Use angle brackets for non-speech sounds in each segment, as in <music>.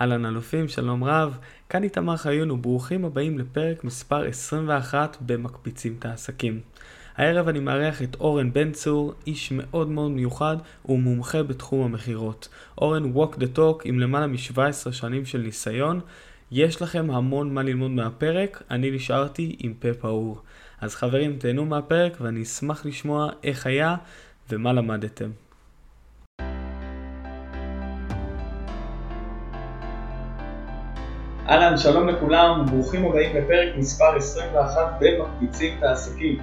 אהלן אלופים, שלום רב, כאן איתמר חיון וברוכים הבאים לפרק מספר 21 במקפיצים את העסקים. הערב אני מארח את אורן בן צור, איש מאוד מאוד מיוחד ומומחה בתחום המכירות. אורן walk the talk עם למעלה מ-17 שנים של ניסיון. יש לכם המון מה ללמוד מהפרק, אני נשארתי עם פה פעור. אז חברים, תהנו מהפרק ואני אשמח לשמוע איך היה ומה למדתם. אהלן, שלום לכולם, ברוכים הבאים לפרק מספר 21 במקפיצים את העסקים.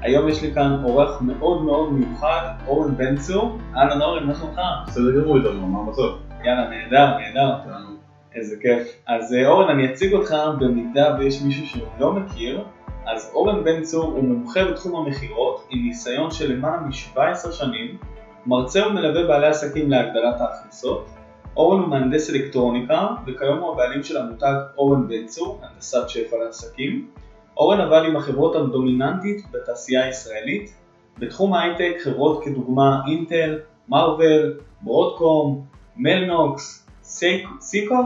היום יש לי כאן אורח מאוד מאוד מיוחד, אורן בן צור. אהלן אורן, מה שלומך? בסדר גמור איתנו, מה המצב? יאללה, נהדר, נהדר. איזה כיף. אז אה, אורן, אני אציג אותך במידה ויש מישהו שלא מכיר. אז אורן בן צור הוא מומחה בתחום המכירות עם ניסיון של למעלה מ-17 שנים, מרצה ומלווה בעלי עסקים להגדלת ההכנסות. אורן הוא מהנדס אלקטרוניקה, וכיום הוא הבעלים של עמותת אורן בן צור, הנדסת שפע לעסקים. אורן עבד עם החברות הדומיננטית בתעשייה הישראלית. בתחום ההייטק חברות כדוגמה אינטל, מרוויל, ברודקום, מלנוקס, סיקו,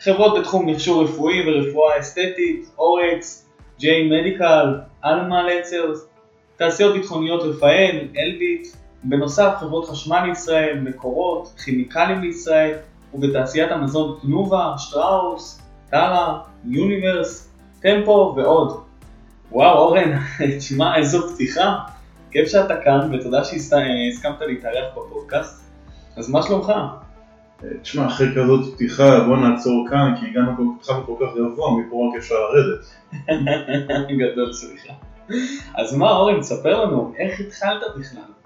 חברות בתחום מכשור רפואי ורפואה אסתטית, אורקס, ג'יי מדיקל, אלמה לצרס, תעשיות ביטחוניות רפאל, אלביט, בנוסף חברות חשמל לישראל, מקורות, כימיקלים לישראל, ובתעשיית המזון תנובה, שטראוס, טרה, יוניברס, טמפו ועוד. וואו אורן, <laughs> תשמע איזו פתיחה, כיף שאתה כאן ותודה שהסכמת להתארח בפודקאסט. אז מה שלומך? תשמע, אחרי כזאת פתיחה בוא נעצור כאן כי הגענו התחלנו כל כך גבוה, מפה רק אפשר לרדת. <laughs> גדול סליחה. אז מה אורן, תספר לנו, איך התחלת בכלל?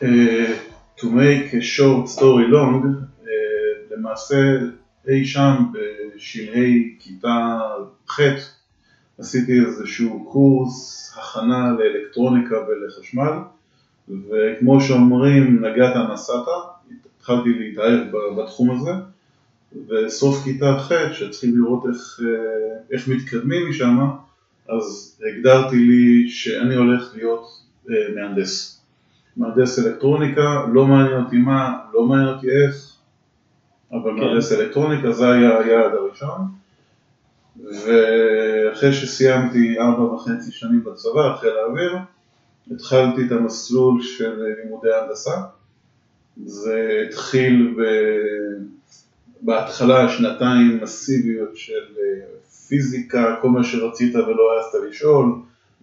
Uh, to make a short story long, uh, למעשה אי שם בשלהי כיתה ח' עשיתי איזשהו קורס הכנה לאלקטרוניקה ולחשמל וכמו שאומרים נגעת נסעת, התחלתי להתאהב בתחום הזה וסוף כיתה ח' שצריכים לראות איך, אה, איך מתקדמים משם אז הגדרתי לי שאני הולך להיות מהנדס. מהנדס אלקטרוניקה, לא מעניין אותי מה, לא מעניין אותי איך, אבל כן. מהנדס אלקטרוניקה זה היה היעד הראשון. ואחרי שסיימתי ארבע וחצי שנים בצבא, חיל האוויר, התחלתי את המסלול של לימודי הנדסה. זה התחיל ב... בהתחלה שנתיים מסיביות של פיזיקה, כל מה שרצית ולא העזת לשאול,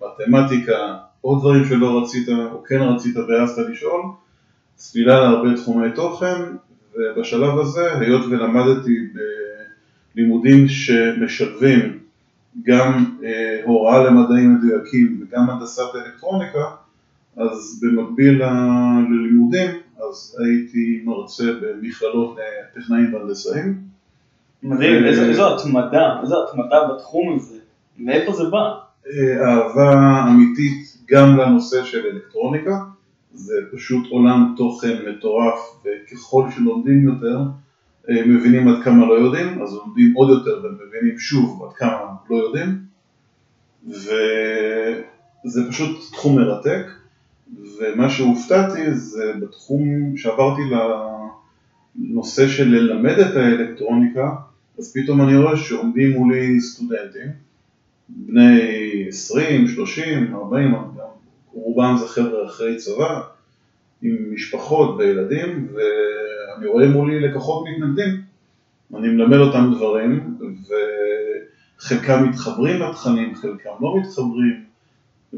מתמטיקה, עוד דברים שלא רצית או כן רצית והעזת לשאול, צלילה להרבה תחומי תוכן, ובשלב הזה, היות ולמדתי בלימודים שמשלבים גם אה, הוראה למדעים מדויקים וגם הנדסת אלקטרוניקה, אז במקביל ללימודים, אז הייתי מרצה במכללות לטכנאים והנדסאים. מדהים, ו... איזו התמדה, איזו התמדה בתחום הזה, מאיפה זה בא? אה, אהבה אמיתית גם לנושא של אלקטרוניקה, זה פשוט עולם תוכן מטורף וככל שלומדים יותר אה, מבינים עד כמה לא יודעים, אז לומדים עוד יותר ומבינים שוב עד כמה לא יודעים. וזה פשוט תחום מרתק ומה שהופתעתי זה בתחום שעברתי לנושא של ללמד את האלקטרוניקה אז פתאום אני רואה שעומדים מולי סטודנטים בני 20, 30, 40, רובם זה חבר'ה אחרי צבא, עם משפחות וילדים, ואני רואה מולי לקוחות מתנגדים. אני מלמד אותם דברים, וחלקם מתחברים לתכנים, חלקם לא מתחברים,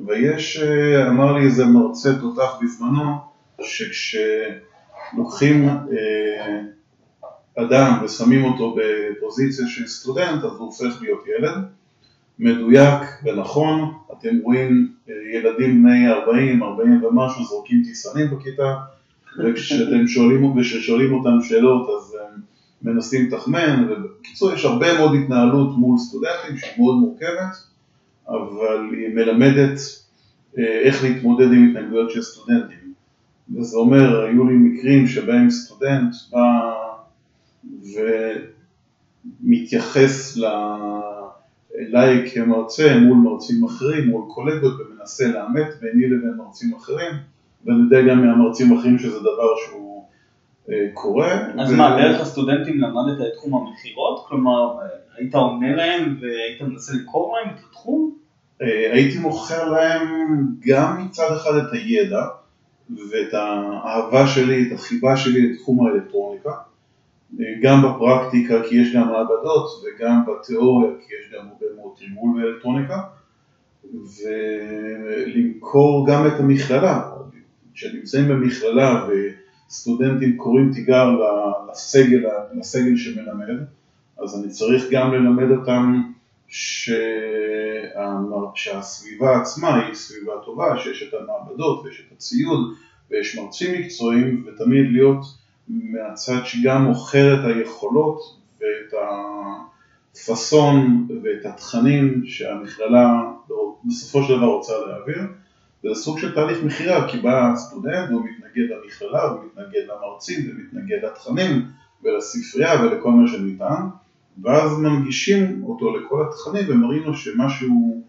ויש, אמר לי איזה מרצה תותח בזמנו, שכשלוקחים אה, אדם ושמים אותו בפוזיציה של סטודנט, אז הוא הופך להיות ילד. מדויק ונכון, אתם רואים אה, ילדים בני 40, 40 ומשהו זורקים טיסנים בכיתה, וכשאתם <laughs> שואלים, וכששואלים אותם שאלות אז הם מנסים לתחמן, ובקיצור יש הרבה מאוד התנהלות מול סטודנטים שהיא מאוד מורכבת, אבל היא מלמדת אה, איך להתמודד עם התנגדויות של סטודנטים. וזה אומר, היו לי מקרים שבהם סטודנט בא ומתייחס ל... אליי כמרצה מול מרצים אחרים, מול קולגות ומנסה לאמת ביני לבין מרצים אחרים ואני יודע גם מהמרצים האחרים שזה דבר שהוא אה, קורה. אז ו- מה, דרך הסטודנטים למדת את תחום המכירות? כלומר, היית עונה להם והיית מנסה למכור להם את התחום? אה, הייתי מוכר להם גם מצד אחד את הידע ואת האהבה שלי, את החיבה שלי לתחום האלקטרוניקה, אה, גם בפרקטיקה כי יש גם מעבדות וגם בתיאוריה כי יש גם הרבה מאוד תרגול באלקטרוניקה ולמכור גם את המכללה, כשנמצאים במכללה וסטודנטים קוראים תיגר לסגל, לסגל שמלמד, אז אני צריך גם ללמד אותם שה- שהסביבה עצמה היא סביבה טובה, שיש את המעבדות ויש את הציוד ויש מרצים מקצועיים ותמיד להיות מהצד שגם מוכר את היכולות ואת הפאסון ואת התכנים שהמכללה בסופו של דבר רוצה להעביר. זה סוג של תהליך מכירה, כי בא הסטודנט והוא מתנגד למכללה, הוא מתנגד למרצים ומתנגד לתכנים ולספרייה ולכל מה שניתן, ואז מנגישים אותו לכל התכנים ומראים לו שמה שהוא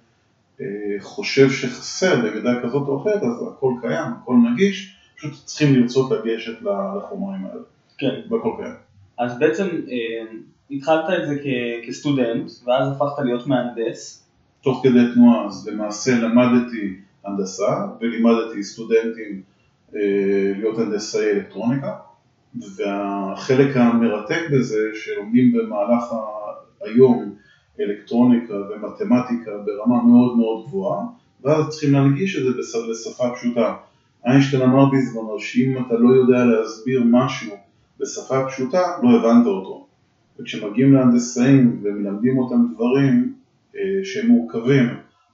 אה, חושב שחסר במידה כזאת או אחרת, אז הכל קיים, הכל נגיש, פשוט צריכים לרצות לגשת לחומרים האלה, כן. והכל קיים. אז בעצם אה, התחלת את זה כ- כסטודנט, ואז הפכת להיות מהנדס. תוך כדי תנועה, אז למעשה למדתי הנדסה ולימדתי סטודנטים אה, להיות הנדסאי אלקטרוניקה, והחלק המרתק בזה שלומדים במהלך ה- היום אלקטרוניקה ומתמטיקה ברמה מאוד מאוד גבוהה, ואז צריכים להנגיש את זה בש- בשפה פשוטה. איינשטיין אמר בזמנו שאם אתה לא יודע להסביר משהו בשפה פשוטה, לא הבנת אותו. וכשמגיעים להנדסאים ומלמדים אותם דברים אה, שהם מורכבים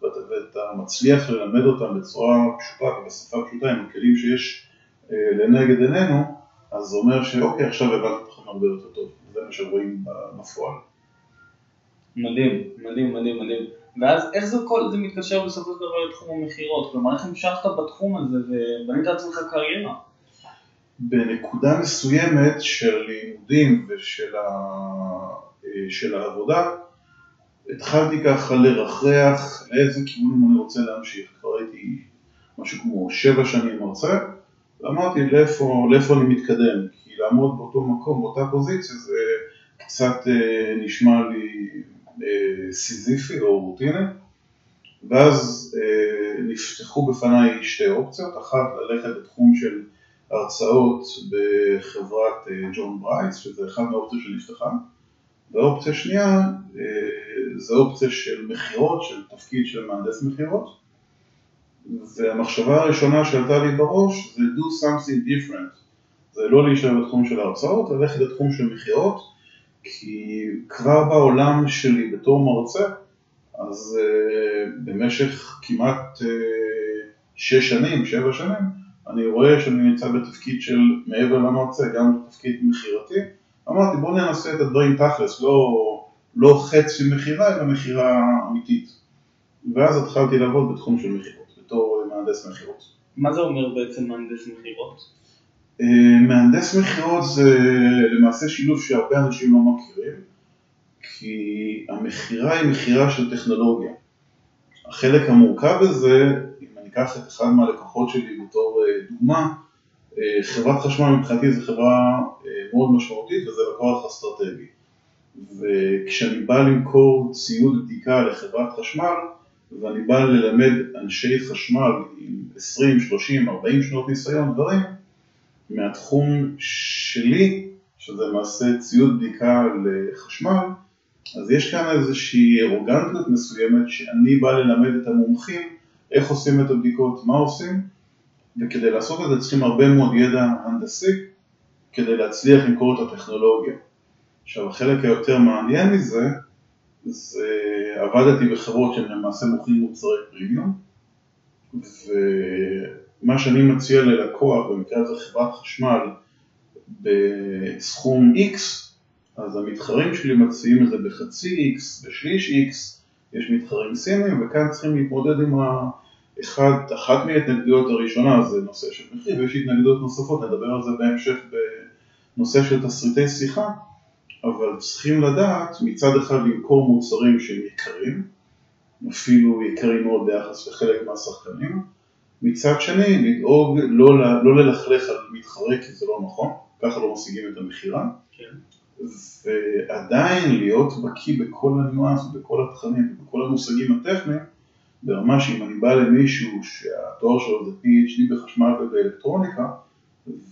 ואתה, ואתה מצליח ללמד אותם בצורה פשוטה ובשפה פשוטה עם הכלים שיש אה, לנגד עינינו, אז זה אומר שאוקיי עכשיו הבנתי אתכם הרבה יותר טוב, זה מה שרואים בפועל. מדהים, מדהים, מדהים, מדהים. ואז איך זה כל זה מתקשר בסופו של דבר לתחום המכירות? כלומר, איך המשכת בתחום הזה ובנית לעצמך קריירה? בנקודה מסוימת של לימודים ושל ה... אה, של העבודה, התחלתי ככה לרחרח לאיזה כיוונים אני רוצה להמשיך. כבר הייתי משהו כמו שבע שנים מרצה, ואמרתי לאיפה, לאיפה אני מתקדם, כי לעמוד באותו מקום, באותה פוזיציה, זה קצת אה, נשמע לי סיזיפי או רוטיני. ואז אה, נפתחו בפניי שתי אופציות, אחת ללכת לתחום של הרצאות בחברת אה, ג'ון ברייס, שזה אחת מהאופציות שנפתחה, והאופציה שנייה אה, זה אופציה של מכירות, של תפקיד של מהנדס מכירות, והמחשבה הראשונה שעלתה לי בראש זה do something different, זה לא להישאר בתחום של ההרצאות, ללכת לתחום של מכירות, כי כבר בעולם שלי בתור מרצה, אז uh, במשך כמעט uh, שש שנים, שבע שנים, אני רואה שאני נמצא בתפקיד של מעבר למרצה, גם בתפקיד מכירתי. אמרתי בוא ננסה את הדברים תכלס, לא, לא חצי מכירה, אלא מכירה אמיתית. ואז התחלתי לעבוד בתחום של מכירות, בתור מהנדס מכירות. מה זה אומר בעצם מהנדס מכירות? Uh, מהנדס מכירות זה למעשה שילוב שהרבה אנשים לא מכירים, כי המכירה היא מכירה של טכנולוגיה. החלק המורכב בזה, אם אני אקח את אחד מהלקוחות שלי בתור uh, דוגמה, uh, חברת חשמל מבחינתי זו חברה מאוד משמעותית וזה לקוח אסטרטגי. וכשאני בא למכור ציוד בדיקה לחברת חשמל, ואני בא ללמד אנשי חשמל עם 20, 30, 40 שנות ניסיון, דברים, מהתחום שלי, שזה למעשה ציוד בדיקה לחשמל, אז יש כאן איזושהי ארוגנטיות מסוימת שאני בא ללמד את המומחים איך עושים את הבדיקות, מה עושים, וכדי לעשות את זה צריכים הרבה מאוד ידע הנדסי כדי להצליח למכור את הטכנולוגיה. עכשיו החלק היותר מעניין מזה, זה עבדתי בחברות שהן למעשה מוכרים מוצרי פרימיום, ומה שאני מציע ללקוח, במקרה הזה חברת חשמל, בסכום X, אז המתחרים שלי מציעים את זה בחצי X, בשליש X, יש מתחרים סינים, וכאן צריכים להתמודד עם האחד, אחת מההתנגדויות הראשונה זה נושא של מחיר, ויש התנגדויות נוספות, נדבר על זה בהמשך בנושא של תסריטי שיחה, אבל צריכים לדעת מצד אחד למכור מוצרים שהם יקרים, אפילו יקרים מאוד ביחס לחלק מהשחקנים, מצד שני לדאוג לא, לא ללכלך על מתחרה כי זה לא נכון, ככה לא משיגים את המכירה. כן. ועדיין להיות בקיא בכל הניואנס, בכל התכנים, בכל המושגים הטכניים, ברמה שאם אני בא למישהו שהתואר שלו זה PhD בחשמל ובאלקטרוניקה,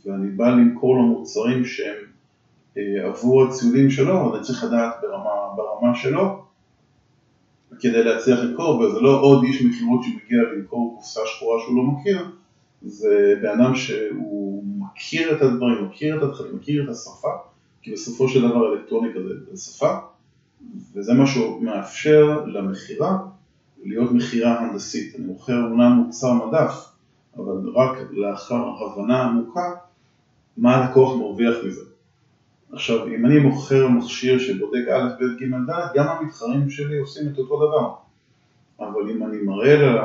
ואני בא למכור לו מוצרים שהם אה, עבור הציודים שלו, אני צריך לדעת ברמה, ברמה שלו, כדי להצליח למכור, וזה לא עוד איש מכירות שמגיע למכור קופסה שחורה שהוא לא מכיר, זה בן אדם שהוא מכיר את הדברים, מכיר את התכנים, מכיר את השפה, כי בסופו של דבר אלקטרוניקה זה שפה, וזה מה שמאפשר למכירה להיות מכירה הנדסית. אני מוכר אומנם מוצר מדף, אבל רק לאחר הבנה עמוקה מה הלקוח מרוויח מזה. עכשיו, אם אני מוכר מכשיר שבודק א', ב', ג', ד', גם המתחרים שלי עושים את אותו דבר. אבל אם אני מראה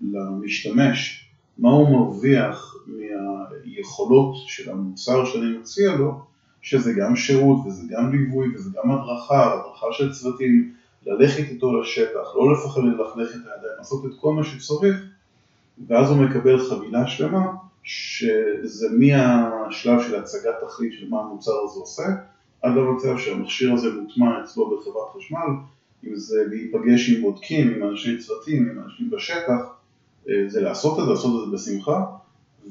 למשתמש מה הוא מרוויח מהיכולות של המוצר שאני מציע לו, שזה גם שירות וזה גם ליווי וזה גם הדרכה, הדרכה של צוותים, ללכת איתו לשטח, לא לפחד ללכלך את הידיים, לעשות את כל מה שצריך, ואז הוא מקבל חבילה שלמה, שזה מהשלב של הצגת תכלית של מה המוצר הזה עושה, עד למצב שהמכשיר הזה מוטמע אצלו בחברת חשמל, אם זה להיפגש עם בודקים, עם אנשי צוותים, עם אנשים בשטח, אה, זה לעשות את זה, לעשות את זה בשמחה,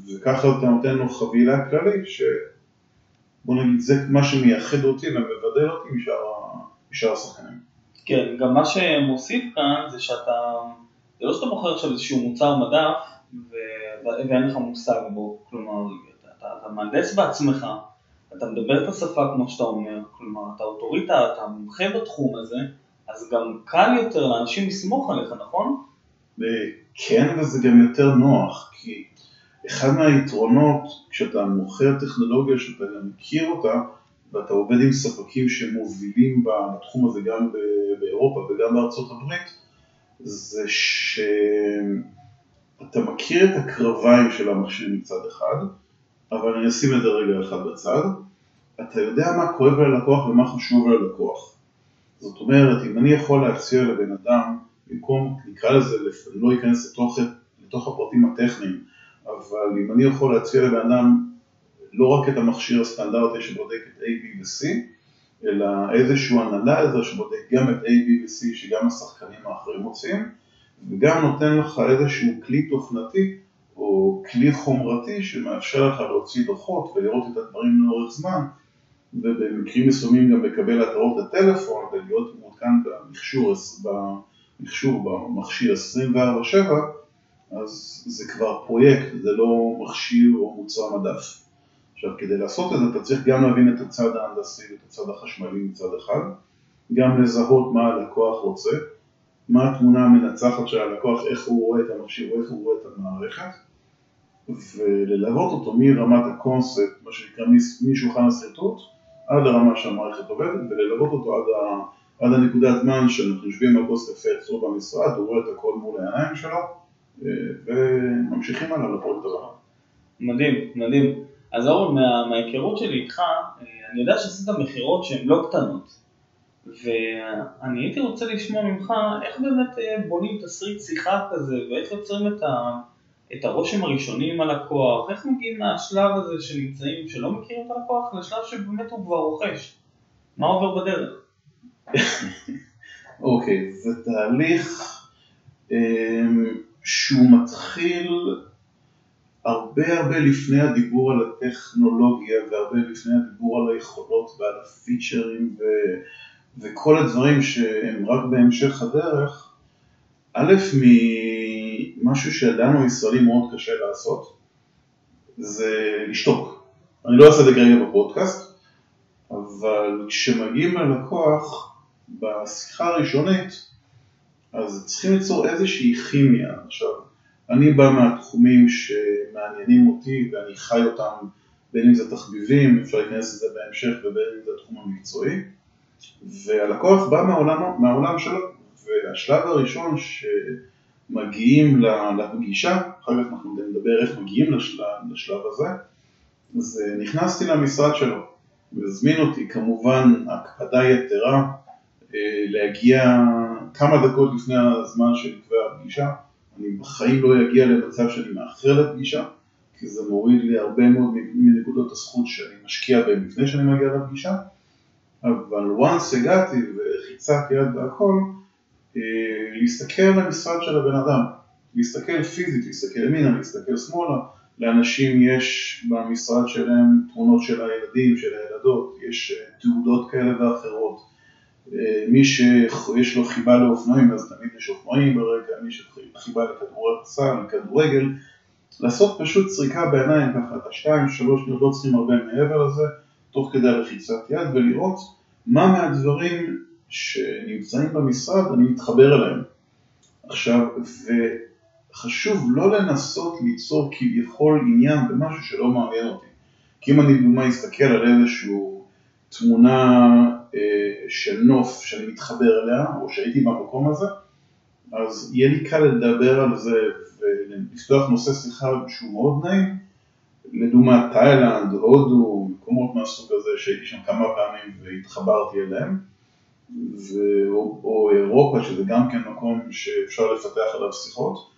וככה אתה נותן לו חבילה כללית, שבוא נגיד זה מה שמייחד אותי ומבדל אותי משאר השחקנים. כן, גם מה שמוסיף כאן זה שאתה, זה לא שאתה מוכר עכשיו איזשהו מוצר מדף. ואין לך מושג בו, כלומר, אתה, אתה, מהנדס בעצמך, אתה מדבר את השפה כמו שאתה אומר, כלומר, אתה אוטוריטה, אתה מומחה בתחום הזה, אז גם קל יותר לאנשים לסמוך עליך, נכון? כן, וזה גם יותר נוח, כי אחד מהיתרונות כשאתה מוכר טכנולוגיה שאתה גם מכיר אותה, ואתה עובד עם ספקים שמובילים בתחום הזה גם באירופה וגם בארצות הברית, זה שאתה מכיר את הקרביים של המכשיר מצד אחד, אבל אני אשים את זה רגע אחד בצד, אתה יודע מה כואב ללקוח ומה חשוב ללקוח. זאת אומרת, אם אני יכול להציע לבן אדם, במקום, נקרא לזה, אני לא אכנס לתוך, לתוך הפרטים הטכניים, אבל אם אני יכול להציע לבן אדם לא רק את המכשיר הסטנדרטי שבודק את A, B ו-C, אלא איזשהו אנלייזר שבודק גם את A, B ו-C שגם השחקנים האחרים מוצאים, וגם נותן לך איזשהו כלי תוכנתי או כלי חומרתי שמאפשר לך להוציא דוחות ולראות את הדברים לאורך זמן, ובמקרים מסוימים גם לקבל התראות לטלפון ולהיות מעודכן במכשור, במכשור במכשיר 24/7, אז זה כבר פרויקט, זה לא מכשיר או מוצר מדף. עכשיו, כדי לעשות את זה אתה צריך גם להבין את הצד ההנדסי ואת הצד החשמלי מצד אחד, גם לזהות מה הלקוח רוצה, מה התמונה המנצחת של הלקוח, איך הוא רואה את המכשיר ואיך הוא רואה את המערכת, וללוות אותו מרמת הקונספט, מה שנקרא משולחן השרטוט, עד לרמה שהמערכת עובדת, וללוות אותו עד, ה, עד הנקודת זמן שאנחנו יושבים על כוס קפה אצלו במשרד, הוא רואה את הכל מול העיניים שלו, אה, וממשיכים הלאה לפרויקט הבא. מדהים, מדהים. אז אורן, מה, מההיכרות שלי איתך, אה, אני יודע שעשית מכירות שהן לא קטנות, ואני הייתי רוצה לשמוע ממך איך באמת אה, בונים תסריט שיחה כזה, ואיך יוצרים את, ה, את הרושם הראשוני עם הלקוח, איך מגיעים מהשלב הזה שנמצאים, שלא מכירים את הלקוח, לשלב שבאמת הוא כבר רוכש, מה עובר בדרך? <laughs> אוקיי, okay, זה תהליך um, שהוא מתחיל הרבה הרבה לפני הדיבור על הטכנולוגיה והרבה לפני הדיבור על היכולות ועל הפיצ'רים ו... וכל הדברים שהם רק בהמשך הדרך, א', ממשהו שלנו הישראלים מאוד קשה לעשות, זה לשתוק. אני לא אעשה את זה כרגע בפודקאסט, אבל כשמגיעים ללקוח בשיחה הראשונית, אז צריכים ליצור איזושהי כימיה. עכשיו, אני בא מהתחומים שמעניינים אותי ואני חי אותם, בין אם זה תחביבים, אפשר להיכנס לזה בהמשך, ובין אם זה התחום המקצועי, והלקוח בא מהעולם, מהעולם שלו, והשלב הראשון שמגיעים לפגישה, אחר כך אנחנו נדבר איך מגיעים לשלב, לשלב הזה, אז נכנסתי למשרד שלו, והזמין אותי כמובן הקפדה יתרה אה, להגיע כמה דקות לפני הזמן שנקבע הפגישה, אני בחיים לא אגיע למצב שאני מאחר לפגישה, כי זה מוריד לי הרבה מאוד מנקודות הזכות שאני משקיע בהן לפני שאני מגיע לפגישה, אבל once הגעתי ולחיצת יד והכל, אה, להסתכל על המשרד של הבן אדם, להסתכל פיזית, להסתכל ימינה, להסתכל שמאלה, לאנשים יש במשרד שלהם תמונות של הילדים, של הילדות, יש אה, תעודות כאלה ואחרות. אה, מי שיש לו חיבה לאופנועים, אז תמיד יש אופנועים ברקע, מי שחיבה לכדורגל, לעשות פשוט סריקה בעיניים ככה, את השתיים, שלוש לא צריכים הרבה מעבר לזה, תוך כדי לחיצת יד, ולראות מה מהדברים שנמצאים במשרד אני מתחבר אליהם. עכשיו, וחשוב לא לנסות ליצור כביכול עניין במשהו שלא מעניין אותי. כי אם אני לדוגמה אסתכל על איזושהי תמונה אה, של נוף שאני מתחבר אליה, או שהייתי במקום הזה, אז יהיה לי קל לדבר על זה ולפתוח נושא שיחה שהוא מאוד נעים, לדוגמה תאילנד, הודו, מקומות מהסוג הזה שהייתי שם כמה פעמים והתחברתי אליהם, ו... או, או אירופה שזה גם כן מקום שאפשר לפתח עליו שיחות,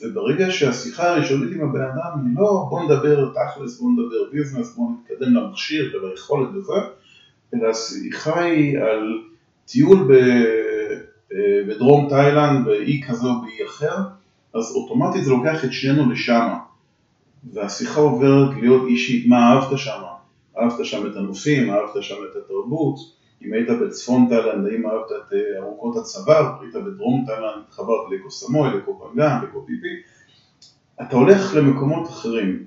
וברגע שהשיחה הראשונית עם הבן אדם היא לא בוא נדבר תכלס, בוא נדבר ביזנס, בוא נתקדם למכשיר וליכולת וזה, אלא השיחה היא על טיול ב... אה, בדרום תאילנד, באי כזה או באי אחר, אז אוטומטית זה לוקח את שנינו לשם, והשיחה עוברת להיות אישית, מה אהבת שם? אהבת שם את הנופים, אהבת שם את התרבות, אם היית בצפון תאילנד, האם אהבת את אה, ארוכות הצוואר, היית בדרום תאילנד, התחברת לקוסמוי, לקופנגן, לקופיפי, אתה הולך למקומות אחרים,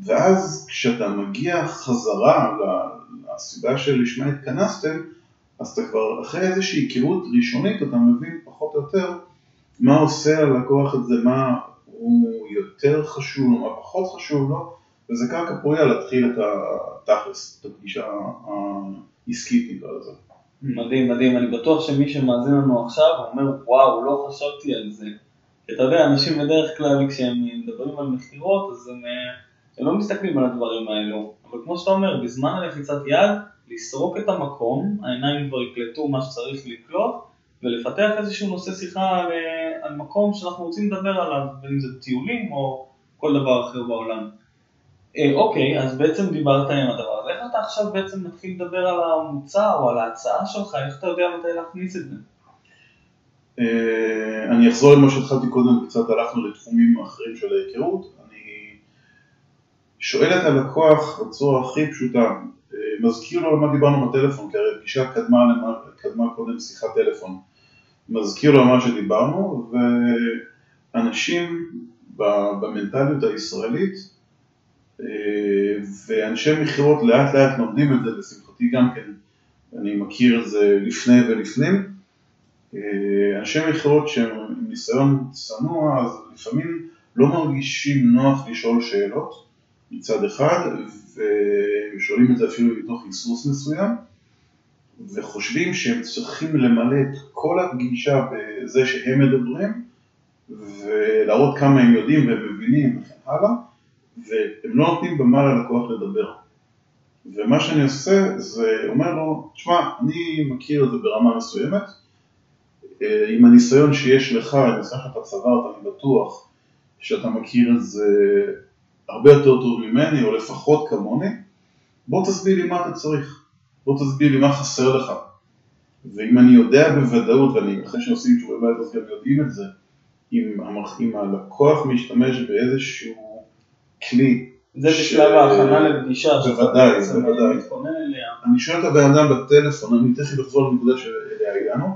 ואז כשאתה מגיע חזרה הסיבה שלשמה התכנסתם, אז אתה כבר אחרי איזושהי היכרות ראשונית אתה מבין פחות או יותר מה עושה הלקוח הזה, מה הוא יותר חשוב מה פחות חשוב לו, וזה קרקע פוריה להתחיל את התכלס, את הפגישה העסקית נקרא לזה. מדהים, מדהים, אני בטוח שמי שמאזין לנו עכשיו אומר וואו, לא חשבתי על זה. כי אתה יודע, אנשים בדרך כלל כשהם מדברים על מכירות אז הם, הם לא מסתכלים על הדברים האלו. אבל כמו שאתה אומר, בזמן הלחיצת יד, לסרוק את המקום, העיניים כבר יקלטו מה שצריך לקלוט, ולפתח איזשהו נושא שיחה על, אה, על מקום שאנחנו רוצים לדבר עליו, בין אם זה טיולים או כל דבר אחר בעולם. אה, אוקיי, אז בעצם דיברת עם הדבר הזה, איך אתה עכשיו בעצם מתחיל לדבר על המוצר או על ההצעה שלך, איך אתה יודע מתי להכניס את זה? אה, אני אחזור למה שהתחלתי קודם, קצת הלכנו לתחומים אחרים של ההיכרות, שואל את הלקוח בצורה הכי פשוטה, אה, מזכיר לו על מה דיברנו בטלפון, כי הרי פגישה קדמה, קדמה קודם שיחת טלפון, מזכיר לו על מה שדיברנו, ואנשים במנטליות הישראלית ואנשי מכירות לאט לאט לומדים את זה, לשמחתי גם כן, אני מכיר את זה לפני ולפנים. אה, אנשי מכירות שהם עם ניסיון צנוע, אז לפעמים לא מרגישים נוח לשאול שאלות, מצד אחד, והם שואלים את זה אפילו מתוך היסוס מסוים, וחושבים שהם צריכים למלא את כל הפגישה בזה שהם מדברים, ולהראות כמה הם יודעים והם מבינים וכן הלאה, והם לא נותנים במה ללקוח לדבר. ומה שאני עושה זה אומר לו, תשמע, אני מכיר את זה ברמה מסוימת, אה, עם הניסיון שיש לך, אני לך את הצוואר, אני בטוח שאתה מכיר את זה הרבה יותר טוב ממני, או לפחות כמוני, בוא תסביר לי מה אתה צריך, בוא תסביר לי מה חסר לך. ואם אני יודע בוודאות, ואני אחרי שעושים תשובי בית אז גם יודעים את זה, אם, אם הלקוח משתמש באיזשהו כלי זה בשלב ההכנה לפגישה, בוודאי, בוודאי. אני שואל את הבן אדם בטלפון, אני תכף אחזור לנקודה שאליה הגענו,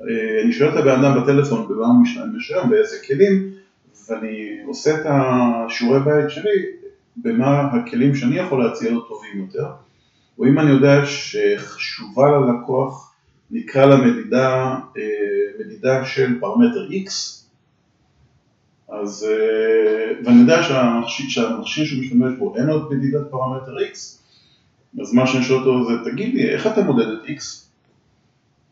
אה, אני שואל את הבן אדם בטלפון במה הוא משתמש היום, באיזה כלים, ואני עושה את השיעורי בית שלי במה הכלים שאני יכול להציע לו טובים יותר, או אם אני יודע שחשובה ללקוח, נקרא לה מדידה, אה, מדידה של פרמטר X, אז, אה, ואני יודע שהמכשיר, שהמכשיר שהוא משתמש בו אין עוד מדידת פרמטר X, אז מה שאני שואל אותו זה, תגיד לי, איך אתה מודד את X?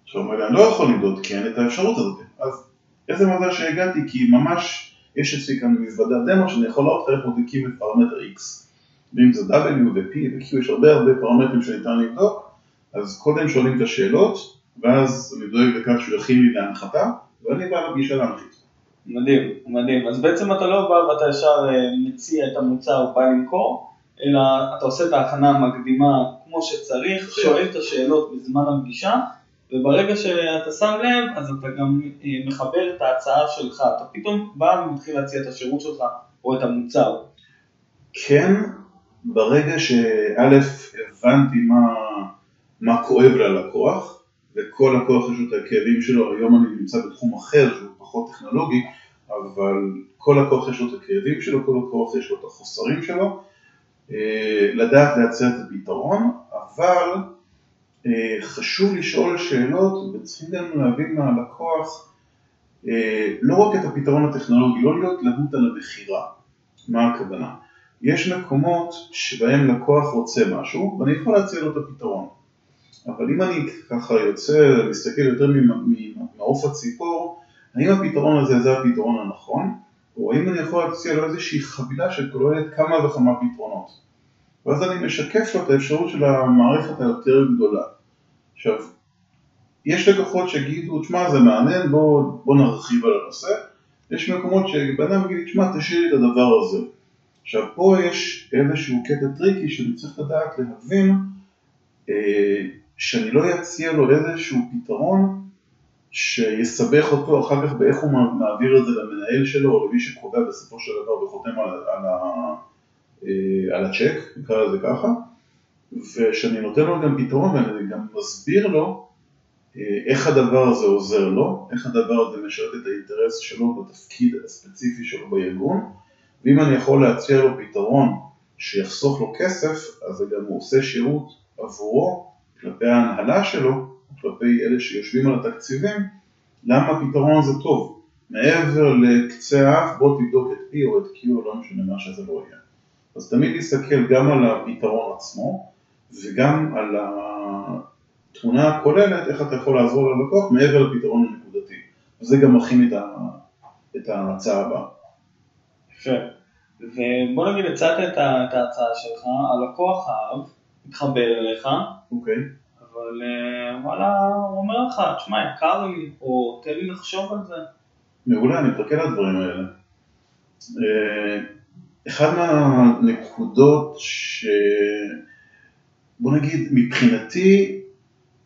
עכשיו הוא אומר לי, אני לא יכול למדוד כי אין את האפשרות הזאת. אז איזה מזל שהגעתי, כי ממש יש אצלי כאן מזוודה דמו שאני יכול לראות איך בודקים את פרמטר X. ואם זה W ו-P ו-Q יש הרבה הרבה פרמטרים שניתן לבדוק, אז קודם שואלים את השאלות, ואז אני דואג לכך שהוא יכין לי להנחתה, ואני בא לפגישה להנחית. מדהים, מדהים. אז בעצם אתה לא בא ואתה ישר אה, מציע את המוצר, בא למכור, אלא אתה עושה את ההכנה המקדימה כמו שצריך. שואל את השאלות בזמן הפגישה, וברגע שאתה שם לב, אז אתה גם אה, מחבר את ההצעה שלך, אתה פתאום בא ומתחיל להציע את השירות שלך או את המוצר. כן, ברגע שא' הבנתי מה, מה כואב ללקוח, וכל לקוח יש את הכאבים שלו, היום אני נמצא בתחום אחר שהוא פחות טכנולוגי, אבל כל לקוח יש לו את הכאבים שלו, כל לקוח יש לו את החוסרים שלו, אה, לדעת להציע את הפתרון, אבל אה, חשוב לשאול שאלות וצריכים גם להבין מהלקוח אה, לא רק את הפתרון הטכנולוגי, לא להיות להוט על המכירה, מה הכוונה? יש מקומות שבהם לקוח רוצה משהו ואני יכול להציע לו את הפתרון. אבל אם אני ככה יוצא, מסתכל יותר ממעוף הציפור, האם הפתרון הזה זה הפתרון הנכון, או האם אני יכול להציע לו איזושהי חבילה שכוללת כמה וכמה פתרונות. ואז אני משקף לו את האפשרות של המערכת היותר גדולה. עכשיו, יש לקוחות שיגידו, תשמע זה מעניין, בוא, בוא נרחיב על הנושא, יש מקומות שבן אדם יגיד, תשמע תשאיר לי את הדבר הזה. עכשיו פה יש איזשהו קטע tricky שאני צריך לדעת להבין אה, שאני לא אציע לו איזשהו פתרון שיסבך אותו אחר כך באיך הוא מעביר את זה למנהל שלו או למי שקובע בסופו של דבר וחותם על, על, אה, על הצ'ק, נקרא לזה ככה, ושאני נותן לו גם פתרון ואני גם מסביר לו אה, איך הדבר הזה עוזר לו, איך הדבר הזה משרת את האינטרס שלו בתפקיד הספציפי שלו בארגון, ואם אני יכול להציע לו פתרון שיחסוך לו כסף, אז זה גם עושה שירות עבורו, כלפי ההנהלה שלו, כלפי אלה שיושבים על התקציבים, למה הפתרון הזה טוב. מעבר לקצה האף, בוא תבדוק את P או את Q לא משנה מה שזה לא יהיה. אז תמיד להסתכל גם על הפתרון עצמו וגם על התמונה הכוללת, איך אתה יכול לעזור ללקוח מעבר לפתרון הנקודתי. וזה גם מכין את, ה... את ההצעה הבאה. יפה. ובוא נגיד, הצעת את ההצעה שלך, הלקוח אהב, התחבר אליך, אוקיי. אבל אה, וואלה, הוא אומר לך, תשמע, יקר לי, או תן לי לחשוב על זה. מעולה, אני מחכה לדברים האלה. אה, אחד מהנקודות ש... בוא נגיד, מבחינתי,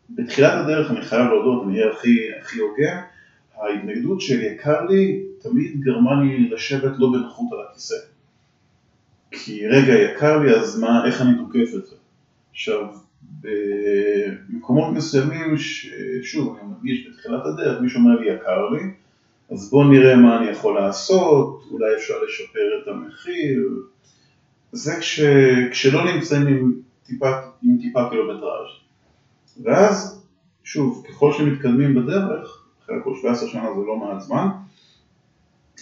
בתחילת הדרך אני חייב להודות, אני אהיה הכי, הכי הוגן, ההתנגדות של יקר לי תמיד גרמה לי לשבת לא בנוחות על הכיסא. כי רגע, יקר לי, אז מה, איך אני תוקף את זה? עכשיו, במקומות מסוימים. שוב, אני מדגיש בתחילת הדרך, מישהו אומר לי יקר לי, אז בואו נראה מה אני יכול לעשות, אולי אפשר לשפר את המחיר. זה כש... כשלא נמצאים עם טיפה, עם טיפה קילומטראז'. ואז, שוב, ככל שמתקדמים בדרך, אחרי הכל 17 שנה זה לא מעט זמן,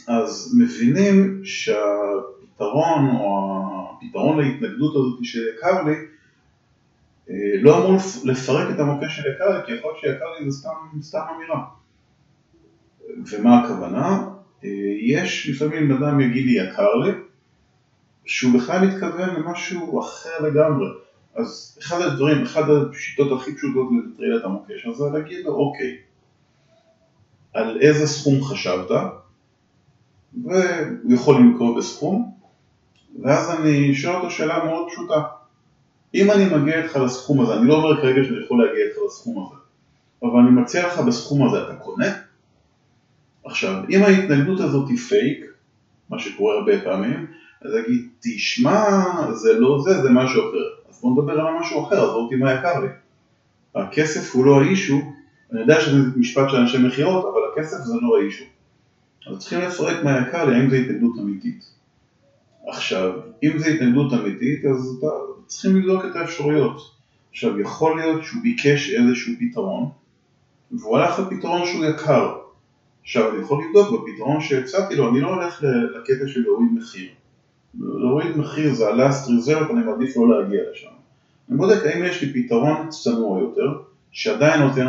אז מבינים שהפתרון או הפתרון להתנגדות הזאת של יקר לי לא אמור לפרק את המוקש של יקר כי יכול להיות שיקר לי זה סתם, סתם אמירה. ומה הכוונה? אה, יש לפעמים אדם יגיד לי יקר לי, שהוא בכלל מתכוון למשהו אחר לגמרי. אז אחד הדברים, אחת השיטות הכי פשוטות לנטרל את המוקש הזה, להגיד לו אוקיי, על איזה סכום חשבת, והוא יכול לנקוב בסכום, ואז אני שואל אותו שאלה מאוד פשוטה. אם אני מגיע איתך לסכום הזה, אני לא אומר כרגע שאני יכול להגיע איתך לסכום הזה, אבל אני מציע לך בסכום הזה, אתה קונה? עכשיו, אם ההתנגדות הזאת היא פייק, מה שקורה הרבה פעמים, אז אגיד, תשמע, זה לא זה, זה משהו אחר. אז בוא נדבר על משהו אחר, עזוב אותי מה יקר לי. הכסף הוא לא האישו, אני יודע שזה משפט של אנשי מכירות, אבל הכסף זה לא האישו. אז צריכים לפרק מה יקר לי, האם זו התנגדות אמיתית. עכשיו, אם זו התנגדות אמיתית, אז אתה, צריכים לבדוק את האפשרויות. עכשיו, יכול להיות שהוא ביקש איזשהו פתרון, והוא הלך לפתרון שהוא יקר. עכשיו, אני יכול לבדוק בפתרון שהצעתי לו, אני לא הולך לקטע של להוריד מחיר. להוריד מחיר זה ה-last resort, אני מעדיף לא להגיע לשם. אני בודק האם יש לי פתרון צנוע יותר, שעדיין נותן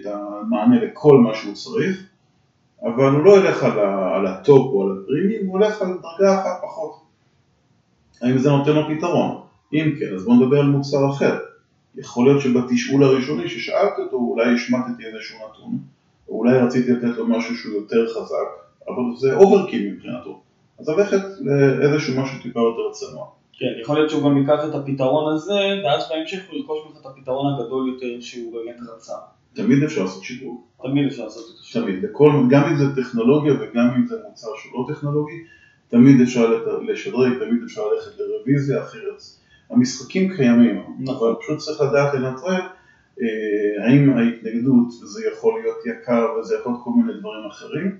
את המענה לכל מה שהוא צריך, אבל הוא לא ילך על, ה- על ה top או על הפרימיום, הוא הולך על דרגה אחת פחות. האם זה נותן לו פתרון? אם כן, אז בואו נדבר על מוצר אחר. יכול להיות שבתשאול הראשוני ששאלתי אותו, אולי השמטתי איזשהו נתון, או אולי רציתי לתת לו משהו שהוא יותר חזק, אבל זה overkill מבחינתו. אז ללכת לאיזשהו משהו טיפה יותר צנוע. כן, יכול להיות שהוא גם ייקח את הפתרון הזה, ואז בהמשך הוא ירכוש ממך את הפתרון הגדול יותר שהוא באמת רצה. תמיד אפשר לעשות שדרוג. תמיד אפשר לעשות את השינוי. תמיד, בכל, גם אם זה טכנולוגיה וגם אם זה מוצר שהוא לא טכנולוגי, תמיד אפשר לשדרג, תמיד אפשר ללכת לרוויזיה אחרת. המשחקים קיימים. אבל פשוט צריך לדעת לנטרל אה, האם ההתנגדות זה יכול להיות יקר וזה יכול להיות כל מיני דברים אחרים.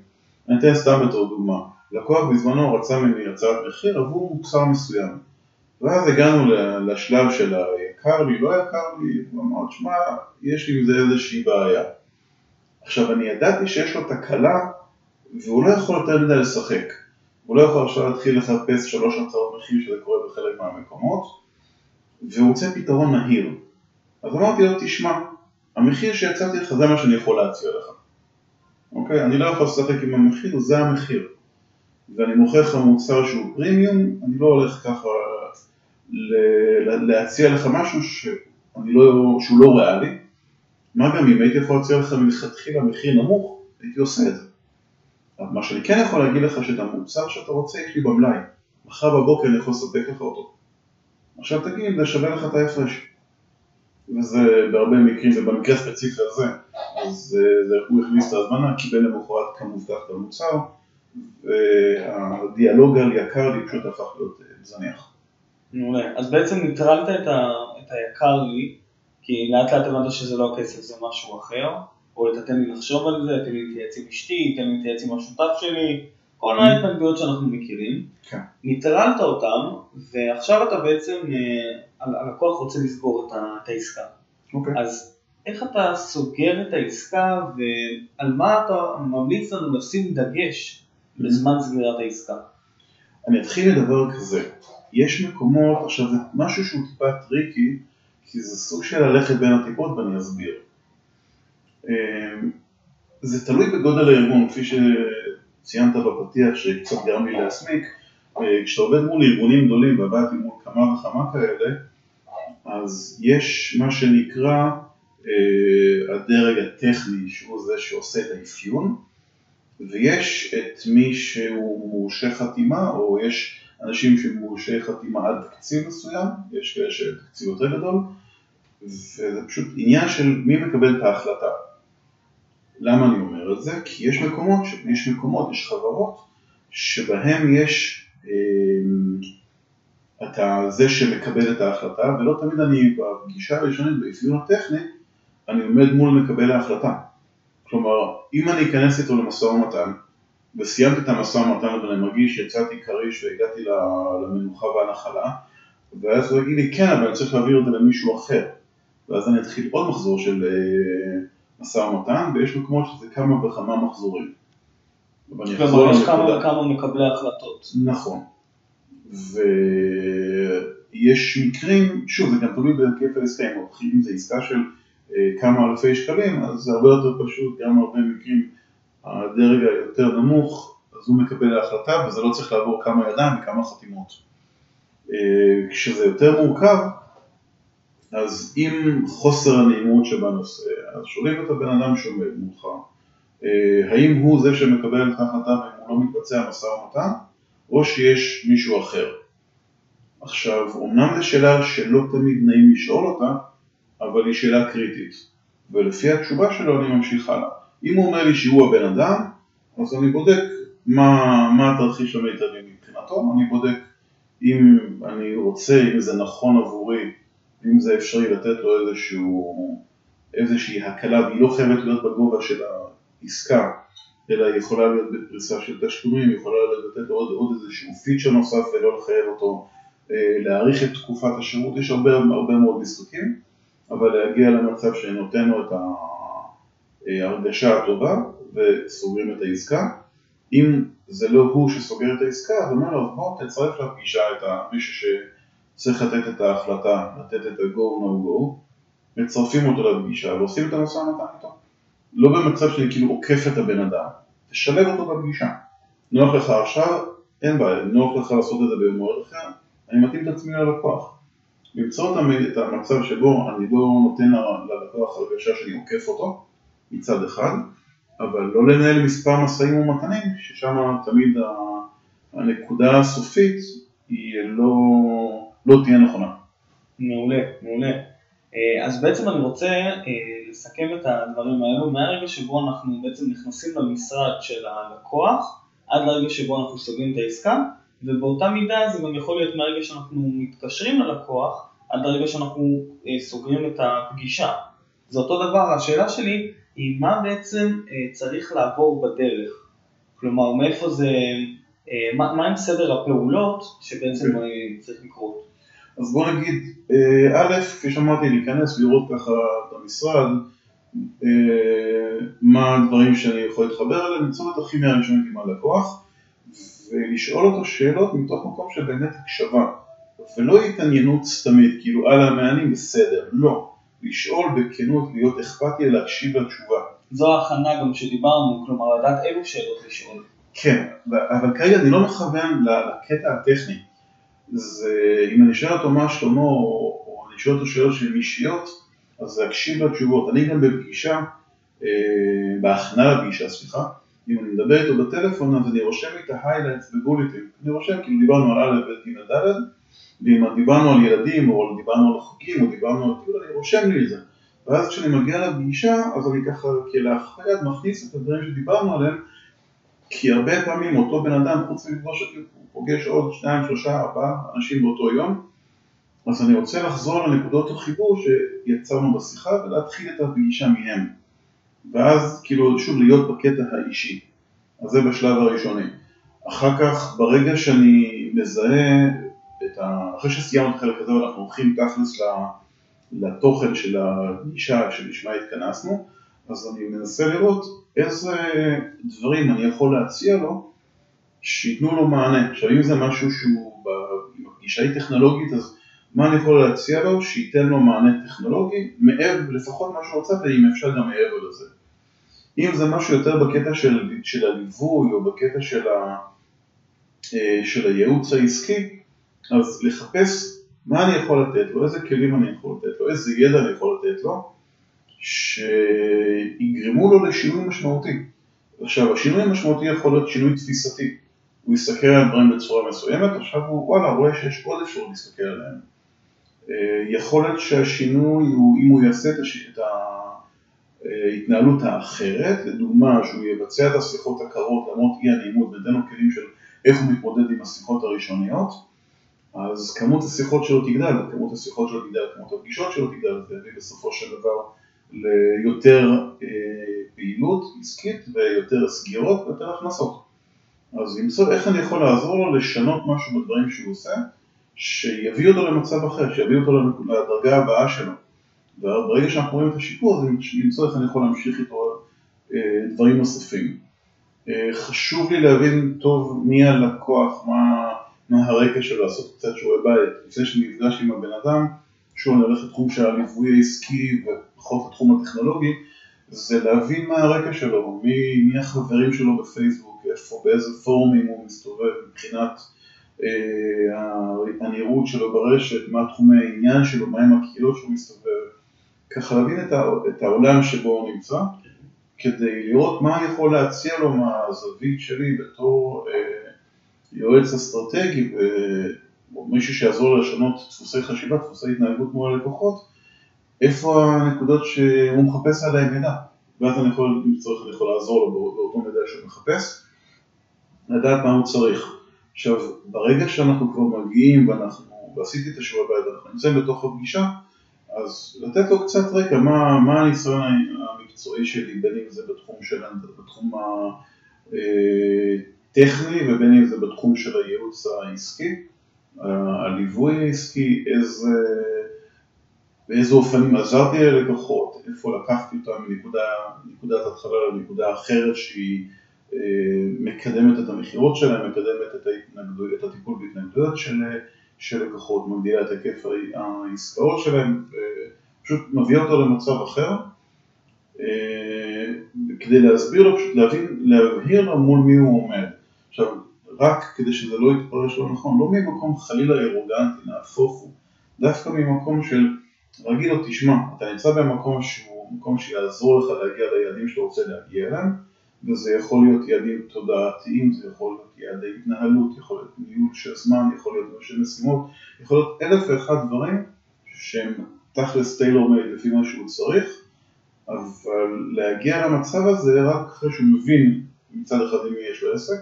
אני אתן סתם בתור דוגמה, לקוח בזמנו רצה ממני הצעת מחיר עבור מוצר מסוים, ואז הגענו לשלב של היקר לי, לא יקר לי, הוא אמר, שמע, יש לי עם זה איזושהי בעיה. עכשיו אני ידעתי שיש לו תקלה והוא לא יכול יותר מדי לשחק. הוא לא יכול עכשיו להתחיל לחפש שלוש הצעות מחיר שזה קורה בחלק מהמקומות והוא רוצה פתרון מהיר. אז אמרתי לו, תשמע, המחיר שהצעתי לך זה מה שאני יכול להציע לך. אוקיי? אני לא יכול לשחק עם המחיר, זה המחיר. ואני מוכר לך מוצר שהוא פרימיום, אני לא הולך ככה להציע לך משהו שאני לא, שהוא לא ריאלי. מה גם אם הייתי יכול להציע לך מלכתחילה מחיר נמוך, הייתי עושה את זה. מה שאני כן יכול להגיד לך שאת המוצר שאתה רוצה יש לי במלאי. מחר בבוקר אני יכול לספק לך אותו. עכשיו תגיד, זה שווה לך את ההפרש. וזה בהרבה מקרים, ובמקרה הספציפי הזה, אז אה, זה, הוא הכניס את ההזמנה, קיבל למחרת כמובטח את המוצר, והדיאלוג על יקר לי פשוט הפך להיות אה, זניח. מעולה. אז בעצם ניטרלת את, ה, את היקר לי, כי לאט לאט הבנת שזה לא הכסף, זה משהו אחר, או תתן לי לחשוב על זה, תן לי להתייעץ עם אשתי, תן לי להתייעץ עם השותף שלי, כל מיני התנגדויות שאנחנו מכירים. כן. ניטרלת אותם, ועכשיו אתה בעצם, אה, הלקוח רוצה לסגור את העסקה. אוקיי. אז איך אתה סוגר את העסקה, ועל מה אתה ממליץ לנו לשים דגש בזמן סגירת העסקה? אני אתחיל לדבר כזה, יש מקומות, עכשיו זה משהו שהוא טיפה tricky, כי זה סוג של ללכת בין הטיפות ואני אסביר. אמ, זה תלוי בגודל הארגון, כפי שציינת בפתיח שקצת גרם לי להסמיק, אה, כשאתה עובד מול ארגונים גדולים, ועבדתי מול כמה וכמה כאלה, אז יש מה שנקרא אה, הדרג הטכני, שהוא זה שעושה את האפיון, ויש את מי שהוא מורשה חתימה, או יש אנשים שהם מורשי חתימה עד תקציב מסוים, יש כאלה שתקציב יותר גדול, וזה פשוט עניין של מי מקבל את ההחלטה. למה אני אומר את זה? כי יש מקומות, יש מקומות, יש חברות, שבהם יש אה, אתה זה שמקבל את ההחלטה, ולא תמיד אני בפגישה הראשונית, באפיון הטכני, אני עומד מול מקבל ההחלטה. כלומר, אם אני אכנס איתו למשא ומתן, וסיימתי את המשא ומתן ואני מרגיש שיצאתי כריש והגעתי למנוחה והנחלה, ואז הוא יגיד לי, כן, אבל אני צריך להעביר את זה למישהו אחר. ואז אני אתחיל עוד מחזור של אה, משא ומתן, ויש מקומות שזה כמה וכמה מחזורים. כלומר, יש. כמה וכמה מקבלי החלטות. נכון. ויש מקרים, שוב, זה גם תלוי בהיקף העסקה, אם אם זה עסקה של אה, כמה אלפי שקלים, אז זה הרבה יותר פשוט, גם הרבה מקרים הדרג היותר נמוך, אז הוא מקבל ההחלטה וזה לא צריך לעבור כמה ידיים וכמה חתימות. אה, כשזה יותר מורכב, אז עם חוסר הנעימות שבנושא, אז שואלים את הבן אדם שעומד מולך, אה, האם הוא זה שמקבל את ההחלטה ואם הוא לא מתבצע משא ומתן, או שיש מישהו אחר. עכשיו, אמנם זו שאלה שלא תמיד נעים לשאול אותה, אבל היא שאלה קריטית. ולפי התשובה שלו אני ממשיך הלאה. אם הוא אומר לי שהוא הבן אדם, אז אני בודק מה, מה התרחיש המיטבי מבחינתו, אני בודק אם אני רוצה, אם זה נכון עבורי, אם זה אפשרי לתת לו איזשהו, איזושהי הקלה, והיא לא חייבת להיות בגובה של העסקה, אלא היא יכולה להיות בפריסה של תשלומים, היא יכולה לתת לו עוד, עוד איזשהו פיצ'ר נוסף ולא לחייב אותו אה, להאריך את תקופת השירות, יש הרבה, הרבה מאוד משחקים, אבל להגיע למצב שנותן לו את ההרגשה הטובה וסוגרים את העסקה. אם זה לא הוא שסוגר את העסקה, אז אומר לו, בוא תצרף לפגישה את מישהו שצריך לתת את ההחלטה, לתת את ה-go no go, מצרפים אותו לפגישה ועושים את המשא ומתן איתו. לא במצב שאני כאילו עוקף את הבן אדם, תשלב אותו בפגישה. נוח לך עכשיו, אין בעיה, נוח לך לעשות את זה במועד אחר, אני מתאים את עצמי ללקוח. למצוא את המצב שבו אני לא נותן ללקוח הרגשה שאני עוקף אותו מצד אחד, אבל לא לנהל מספר משאים ומתנים, ששם תמיד הנקודה הסופית היא לא, לא תהיה נכונה. מעולה, מעולה. אה, אז בעצם אני רוצה אה, לסכם את הדברים האלו מהרגע שבו אנחנו בעצם נכנסים למשרד של הלקוח עד לרגע שבו אנחנו סוגרים את העסקה ובאותה מידה זה גם יכול להיות מהרגע שאנחנו מתקשרים ללקוח עד לרגע שאנחנו אה, סוגרים את הפגישה. זה אותו דבר, השאלה שלי היא מה בעצם צריך לעבור בדרך, כלומר מאיפה זה, מה, מה עם סדר הפעולות שבעצם אוקיי. צריך לקרות. אז בוא נגיד, אה, א', כפי שאמרתי, להיכנס ולראות ככה את המשרד, אה, מה הדברים שאני יכול להתחבר אליהם, למצוא את הכימיה הראשונית עם הלקוח, ולשאול אותו שאלות מתוך מקום של באמת הקשבה, ולא התעניינות סתמית, כאילו על המענים בסדר, לא, לשאול בכנות, להיות אכפתי, להקשיב לתשובה. זו ההכנה גם שדיברנו, כלומר לדעת אילו שאלות לשאול. כן, אבל כרגע אני לא מכוון לקטע הטכני. זה אם אני שואל אותו מה שלמה, או אני שואל אותו שאלות שהן אישיות, אז להקשיב לתשובות. אני גם בפגישה, אה, בהכנה לפגישה, סליחה, אם אני מדבר איתו בטלפון, אז אני רושם את ה highlights בבוליטים. אני רושם, כאילו דיברנו על א', ב', ג', ד', ואם דיברנו על ילדים, או דיברנו על חוקים, או דיברנו על טיול, אני רושם לי את זה. ואז כשאני מגיע לפגישה, אז אני ככה כלאחר יד מכניס את הדברים שדיברנו עליהם, כי הרבה פעמים אותו בן אדם, חוץ מלפגוש אותי, פוגש עוד שניים, שלושה, ארבעה אנשים באותו יום, אז אני רוצה לחזור לנקודות החיבור שיצרנו בשיחה ולהתחיל את הפגישה מהם. ואז כאילו שוב להיות בקטע האישי. אז זה בשלב הראשוני. אחר כך, ברגע שאני מזהה את ה... אחרי שסיימנו את החלק הזה ואנחנו הולכים תכלס לתוכן של הפגישה שלשמה התכנסנו, אז אני מנסה לראות איזה דברים אני יכול להציע לו שייתנו לו מענה. עכשיו אם זה משהו שהוא, אם הפגישה היא טכנולוגית, אז מה אני יכול להציע לו שייתן לו מענה טכנולוגי, מעבר, לפחות מה שהוא רוצה, ואם אפשר גם מעבר לזה. אם זה משהו יותר בקטע של, של הליווי או בקטע של, ה, אה, של הייעוץ העסקי, אז לחפש מה אני יכול לתת לו, איזה כלים אני יכול לתת לו, איזה ידע אני יכול לתת לו, שיגרמו לו לשינוי משמעותי. עכשיו, השינוי המשמעותי יכול להיות שינוי תפיסתי. הוא יסתכל על דברים בצורה מסוימת, עכשיו הוא וואלה רואה שיש עוד אפשרות להסתכל עליהם. אה, יכול להיות שהשינוי הוא אם הוא יעשה את ההתנהלות האחרת, לדוגמה שהוא יבצע את השיחות הקרות למרות אי הנעימות ונותן לו כלים של איך הוא מתמודד עם השיחות הראשוניות, אז כמות השיחות שלו תגדל, כמות השיחות שלו תגדל, כמות הפגישות שלו תגדל, זה יביא בסופו של דבר ליותר אה, פעילות עסקית ויותר סגירות ויותר הכנסות. אז למצוא איך אני יכול לעזור לו לשנות משהו בדברים שהוא עושה, שיביא אותו למצב אחר, שיביא אותו לדרגה הבאה שלו. וברגע שאנחנו רואים את השיפור, אז למצוא איך אני יכול להמשיך איתו אה, דברים נוספים. אה, חשוב לי להבין טוב מי הלקוח, מה, מה הרקע שלו, לעשות קצת שיעורי בית, לפני שאני נפגש עם הבן אדם, שהוא הולך לתחום של הליווי העסקי ופחות לתחום הטכנולוגי, זה להבין מה הרקע שלו, מי, מי החברים שלו בפייסבוק, איפה, באיזה פורומים הוא מסתובב מבחינת אה, הנראות שלו ברשת, מה תחומי העניין שלו, מה עם הקהילות שהוא מסתובב, ככה להבין את, ה, את העולם שבו הוא נמצא, כדי לראות מה אני יכול להציע לו מהזווית שלי בתור אה, יועץ אסטרטגי ומישהו שיעזור לו לשנות דפוסי חשיבה, דפוסי התנהגות מול הלקוחות, איפה הנקודות שהוא מחפש עליהן מידע, ואז אני יכול, אם צריך, אני יכול לעזור לו באותו מידע שהוא מחפש, לדעת מה הוא צריך. עכשיו, ברגע שאנחנו כבר מגיעים ואנחנו, ועשיתי את השיעור הבית, אנחנו נמצאים בתוך הפגישה, אז לתת לו קצת רקע, מה, מה הניסיון המקצועי שלי, בין אם זה בתחום, של, בתחום הטכני אה, ובין אם זה בתחום של הייעוץ העסקי, הליווי העסקי, איזה באיזה אופנים עזרתי ללקוחות, איפה לקחתי אותם מנקודת התחלה לנקודה אחרת שהיא אה, מקדמת את המכירות שלהם, מקדמת את, את הטיפול בהתנגדויות של, לקוחות, מגדילה את היקף העסקאות שלהם, פשוט מביאה אותו למצב אחר, אה, כדי להסביר לו, פשוט להבין, להבהיר לו מול מי הוא עומד. עכשיו, רק כדי שזה לא יתפרש לא נכון, לא ממקום חלילה ארוגנטי, נהפוך הוא, דווקא ממקום של להגיד לו, תשמע, אתה נמצא במקום שהוא מקום שיעזור לך להגיע ליעדים שאתה רוצה להגיע אליהם, וזה יכול להיות יעדים תודעתיים, זה יכול להיות יעדי התנהלות, יכול להיות ניהול של זמן, יכול להיות של משימות, יכול להיות אלף ואחד דברים שהם תכלס טיילור מייד לפי מה שהוא צריך, אבל להגיע למצב הזה רק אחרי שהוא מבין מצד אחד עם מי יש לו עסק,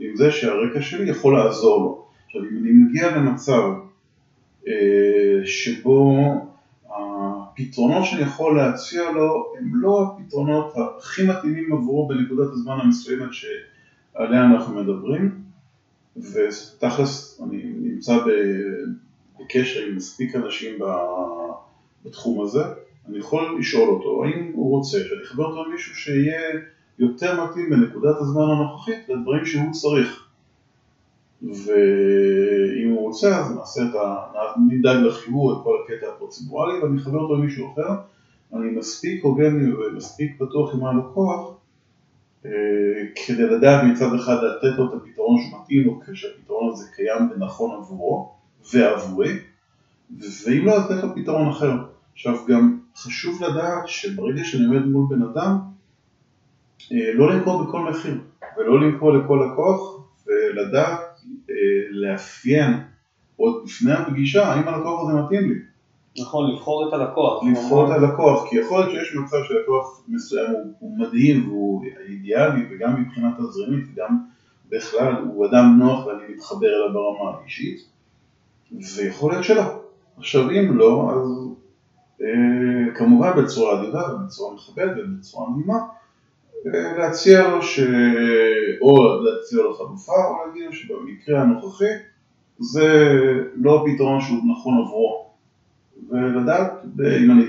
ועם זה שהרקע שלי יכול לעזור לו. עכשיו אם אני מגיע למצב אה, שבו הפתרונות שאני יכול להציע לו הם לא הפתרונות הכי מתאימים עבורו בנקודת הזמן המסוימת שעליה אנחנו מדברים ותכלס אני נמצא בקשר עם מספיק אנשים בתחום הזה, אני יכול לשאול אותו האם הוא רוצה שאני אחבר אותו למישהו שיהיה יותר מתאים בנקודת הזמן הנוכחית לדברים שהוא צריך ואם הוא רוצה אז נעשה את ה... נדאג לחיבור את כל הקטע הפרוצדורלי ואני אחבר אותו למישהו אחר אני מספיק הוגן ומספיק בטוח עם הלקוח אה, כדי לדעת מצד אחד לתת לו את הפתרון שמתאים לו כשהפתרון הזה קיים ונכון עבורו ועבורי ואם לא לתת לו פתרון אחר. עכשיו גם חשוב לדעת שברגע שאני עומד מול בן אדם לא למכור בכל מחיר ולא למכור לכל לקוח ולדעת אה, לאפיין עוד לפני הפגישה האם הלקוח הזה מתאים לי. נכון, לבחור את הלקוח. לבחור את הלקוח, כי יכול להיות שיש מצב שלקוח מסוים הוא, הוא מדהים והוא אידיאלי וגם מבחינה תזרימית וגם בכלל הוא אדם נוח ואני מתחבר אליו ברמה האישית ויכול להיות שלא. עכשיו אם לא, אז אה, כמובן בצורה אדיבה ובצורה מכבדת ובצורה נעימה להציע לו ש... או להציע לו חלופה, או להגיד לו שבמקרה הנוכחי זה לא פתרון שהוא נכון עבורו. ולדעת, אם אני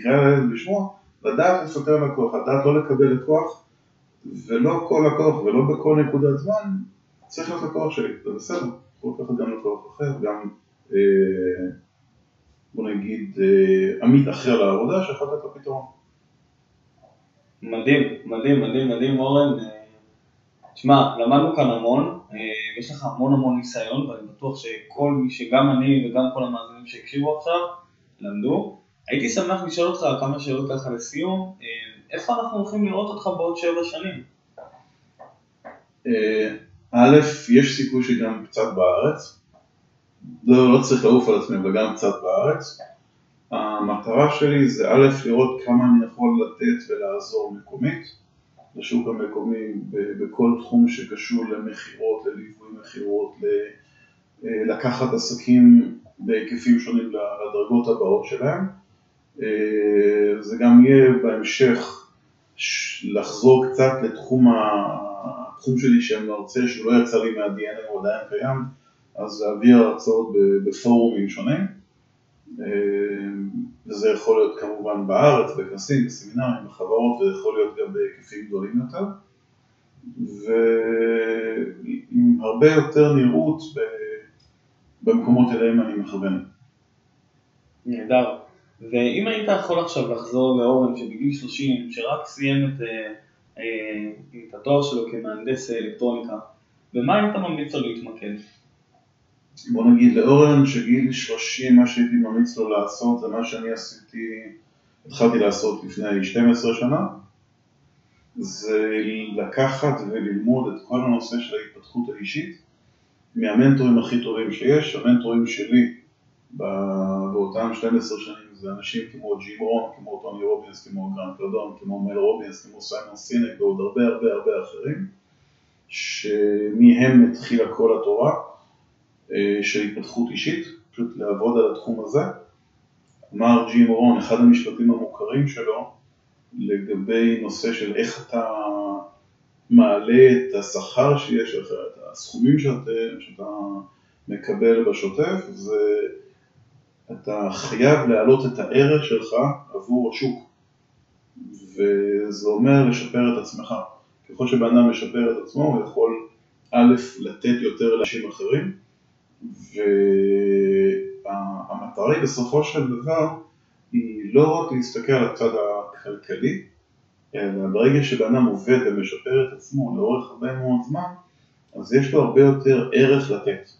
אקרא לזה בשמו, לדעת לפטר לקוח, לדעת לא לקבל לקוח, ולא כל לקוח ולא בכל נקודת זמן צריך להיות לקוח שלי, זה בסדר, יכול לקחת גם לקוח אחר, גם אה, בוא נגיד אה, עמית אחר לעבודה שיכול לתת לו פתרון. מדהים, מדהים, מדהים, מדהים אורן. אה, תשמע, למדנו כאן המון, אה, יש לך המון המון ניסיון ואני בטוח שכל מי, שגם אני וגם כל המאזינים שהקשיבו עכשיו, למדו. הייתי שמח לשאול אותך כמה שאלות ככה לסיום, אה, איפה אנחנו הולכים לראות אותך בעוד שבע שנים? א', יש סיכוי שגם קצת בארץ, לא, לא צריך לעוף על עצמי, אבל גם קצת בארץ. המטרה שלי זה א', לראות כמה אני יכול לתת ולעזור מקומית לשוק המקומי בכל תחום שקשור למכירות, לליווי מכירות, אה, לקחת עסקים בהיקפים שונים לדרגות הבאות שלהם. אה, זה גם יהיה בהמשך לחזור קצת לתחום התחום שלי שאני מרצה שהוא לא יצא לי מה-DNA, הוא עדיין קיים, אז להעביר הרצאות בפורומים שונים. אה, וזה יכול להיות כמובן בארץ, בכנסים, בסמינרים, בחברות, וזה יכול להיות גם בהיקפים גדולים יותר, ועם הרבה יותר נראות במקומות אליהם אני מכוון. נהדר. ואם היית יכול עכשיו לחזור לאורן שבגיל 30, שרק סיים את, אה, אה, את התואר שלו כמהנדס אלקטרוניקה, במה היית ממליץ לו להתמקד? בוא נגיד לאורן שגיל 30 מה שהייתי ממליץ לו לעשות זה מה שאני עשיתי, התחלתי לעשות לפני 12 שנה, זה לקחת וללמוד את כל הנושא של ההתפתחות האישית מהמנטורים הכי טובים שיש, המנטורים שלי באותם 12 שנים זה אנשים כמו ג'ים רון, כמו טוני רובינס, כמו גרנט קלדון, כמו מל רובינס, כמו סיימון סינק ועוד הרבה הרבה הרבה אחרים שמהם התחילה כל התורה של התפתחות אישית, פשוט לעבוד על התחום הזה. אמר ג'י מורון, אחד המשפטים המוכרים שלו, לגבי נושא של איך אתה מעלה את השכר שיש לך, את הסכומים שאתה, שאתה מקבל בשוטף, זה אתה חייב להעלות את הערך שלך עבור השוק. וזה אומר לשפר את עצמך. ככל שבן אדם משפר את עצמו, הוא יכול א', לתת יותר לאנשים אחרים, והמטרה היא בסופו של דבר היא לא רק להסתכל על הצד הכלכלי, אלא ברגע שבן עובד ומשפר את עצמו לאורך הרבה מאוד זמן, אז יש לו הרבה יותר ערך לתת.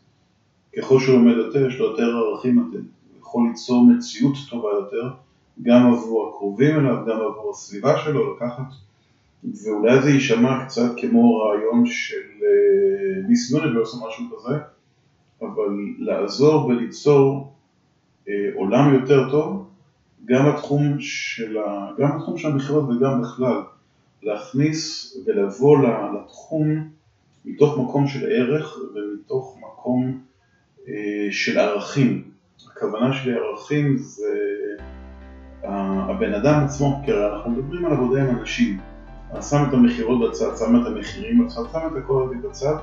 ככל שהוא לומד יותר, יש לו יותר ערכים לתת. הוא יכול ליצור מציאות טובה יותר, גם עבור הקרובים אליו, גם עבור הסביבה שלו, לקחת ואולי זה יישמע קצת כמו רעיון של מיס יוניברס או משהו כזה, אבל לעזור וליצור אה, עולם יותר טוב, גם בתחום של, ה... גם בתחום של המכירות וגם בכלל, להכניס ולבוא לתחום מתוך מקום של ערך ומתוך מקום אה, של ערכים. הכוונה שלי ערכים זה הבן אדם עצמו, כי אנחנו מדברים על עבודה עם אנשים. שם את המכירות בצד, שם את המחירים בצד, שם את הכל הזה בצד,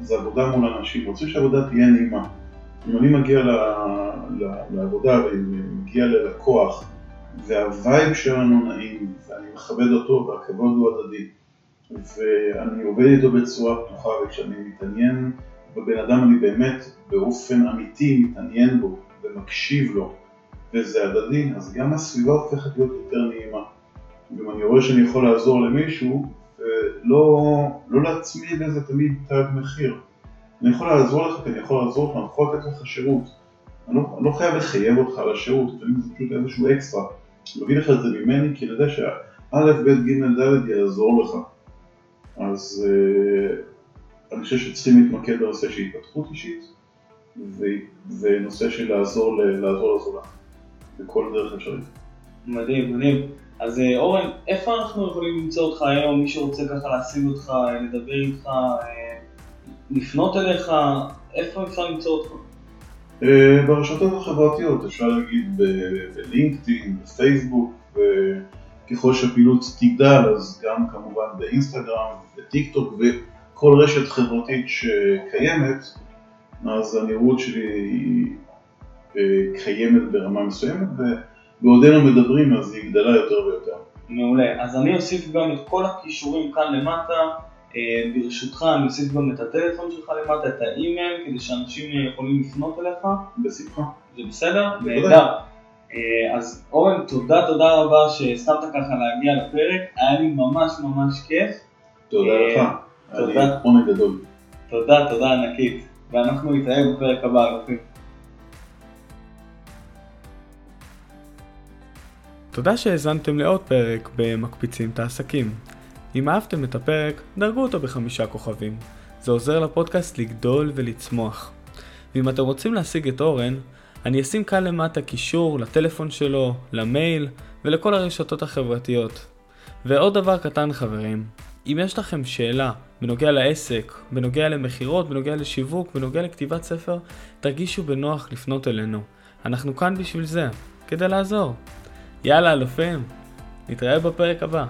זה עבודה מול אנשים. רוצים שהעבודה תהיה נעימה. אם אני מגיע ל, ל, לעבודה ומגיע ללקוח והווייב שלנו נעים ואני מכבד אותו והכבוד הוא הדדי ואני עובד איתו בצורה פתוחה וכשאני מתעניין בבן אדם אני באמת באופן אמיתי מתעניין בו ומקשיב לו וזה הדדי, אז גם הסביבה הופכת להיות יותר נעימה. אם אני רואה שאני יכול לעזור למישהו ולא לא להצמיד לזה תמיד תג מחיר. אני יכול לעזור לך כי אני יכול לעזור לך, אני יכול לתת לך שירות. אני לא, אני לא חייב לחייב אותך על השירות, לפעמים זה פשוט איזשהו אקסטרה. אני מביא לך את זה ממני כי אני יודע שא', ב', ג', ד' יעזור לך. אז uh, אני חושב שצריכים להתמקד בנושא של התפתחות אישית ונושא של לעזור לעזור לזולת בכל דרך אפשרית. מדהים, מדהים. אז אה, אורן, איפה אנחנו יכולים למצוא אותך היום, מי שרוצה ככה להשיג אותך, לדבר איתך, אה, לפנות אליך, איפה אפשר למצוא אותך? אה, ברשתות החברתיות, אפשר להגיד בלינקדאין, בפייסבוק, וככל שהפעילות תגדל אז גם כמובן באינסטגרם, בטיק טוק וכל רשת חברתית שקיימת, אז הנראות שלי היא קיימת ברמה מסוימת ובעודנו מדברים אז היא גדלה יותר ויותר. מעולה, אז אני אוסיף גם את כל הכישורים כאן למטה אה, ברשותך אני אוסיף גם את הטלפון שלך למטה, את האימייל, כדי שאנשים יכולים לפנות אליך. בשמחה. זה בסדר? נהדר. אה, אז אורן, תודה תודה רבה שהסכמת ככה להגיע לפרק, היה לי ממש ממש כיף. תודה אה, לך, היה לי עונג גדול. תודה, תודה ענקית, ואנחנו נתראה בפרק הבא, אלופים. תודה שהאזנתם לעוד פרק ב"מקפיצים את העסקים". אם אהבתם את הפרק, דרגו אותו בחמישה כוכבים. זה עוזר לפודקאסט לגדול ולצמוח. ואם אתם רוצים להשיג את אורן, אני אשים כאן למטה קישור לטלפון שלו, למייל ולכל הרשתות החברתיות. ועוד דבר קטן חברים, אם יש לכם שאלה בנוגע לעסק, בנוגע למכירות, בנוגע לשיווק, בנוגע לכתיבת ספר, תרגישו בנוח לפנות אלינו. אנחנו כאן בשביל זה, כדי לעזור. יאללה אלופים, נתראה בפרק הבא.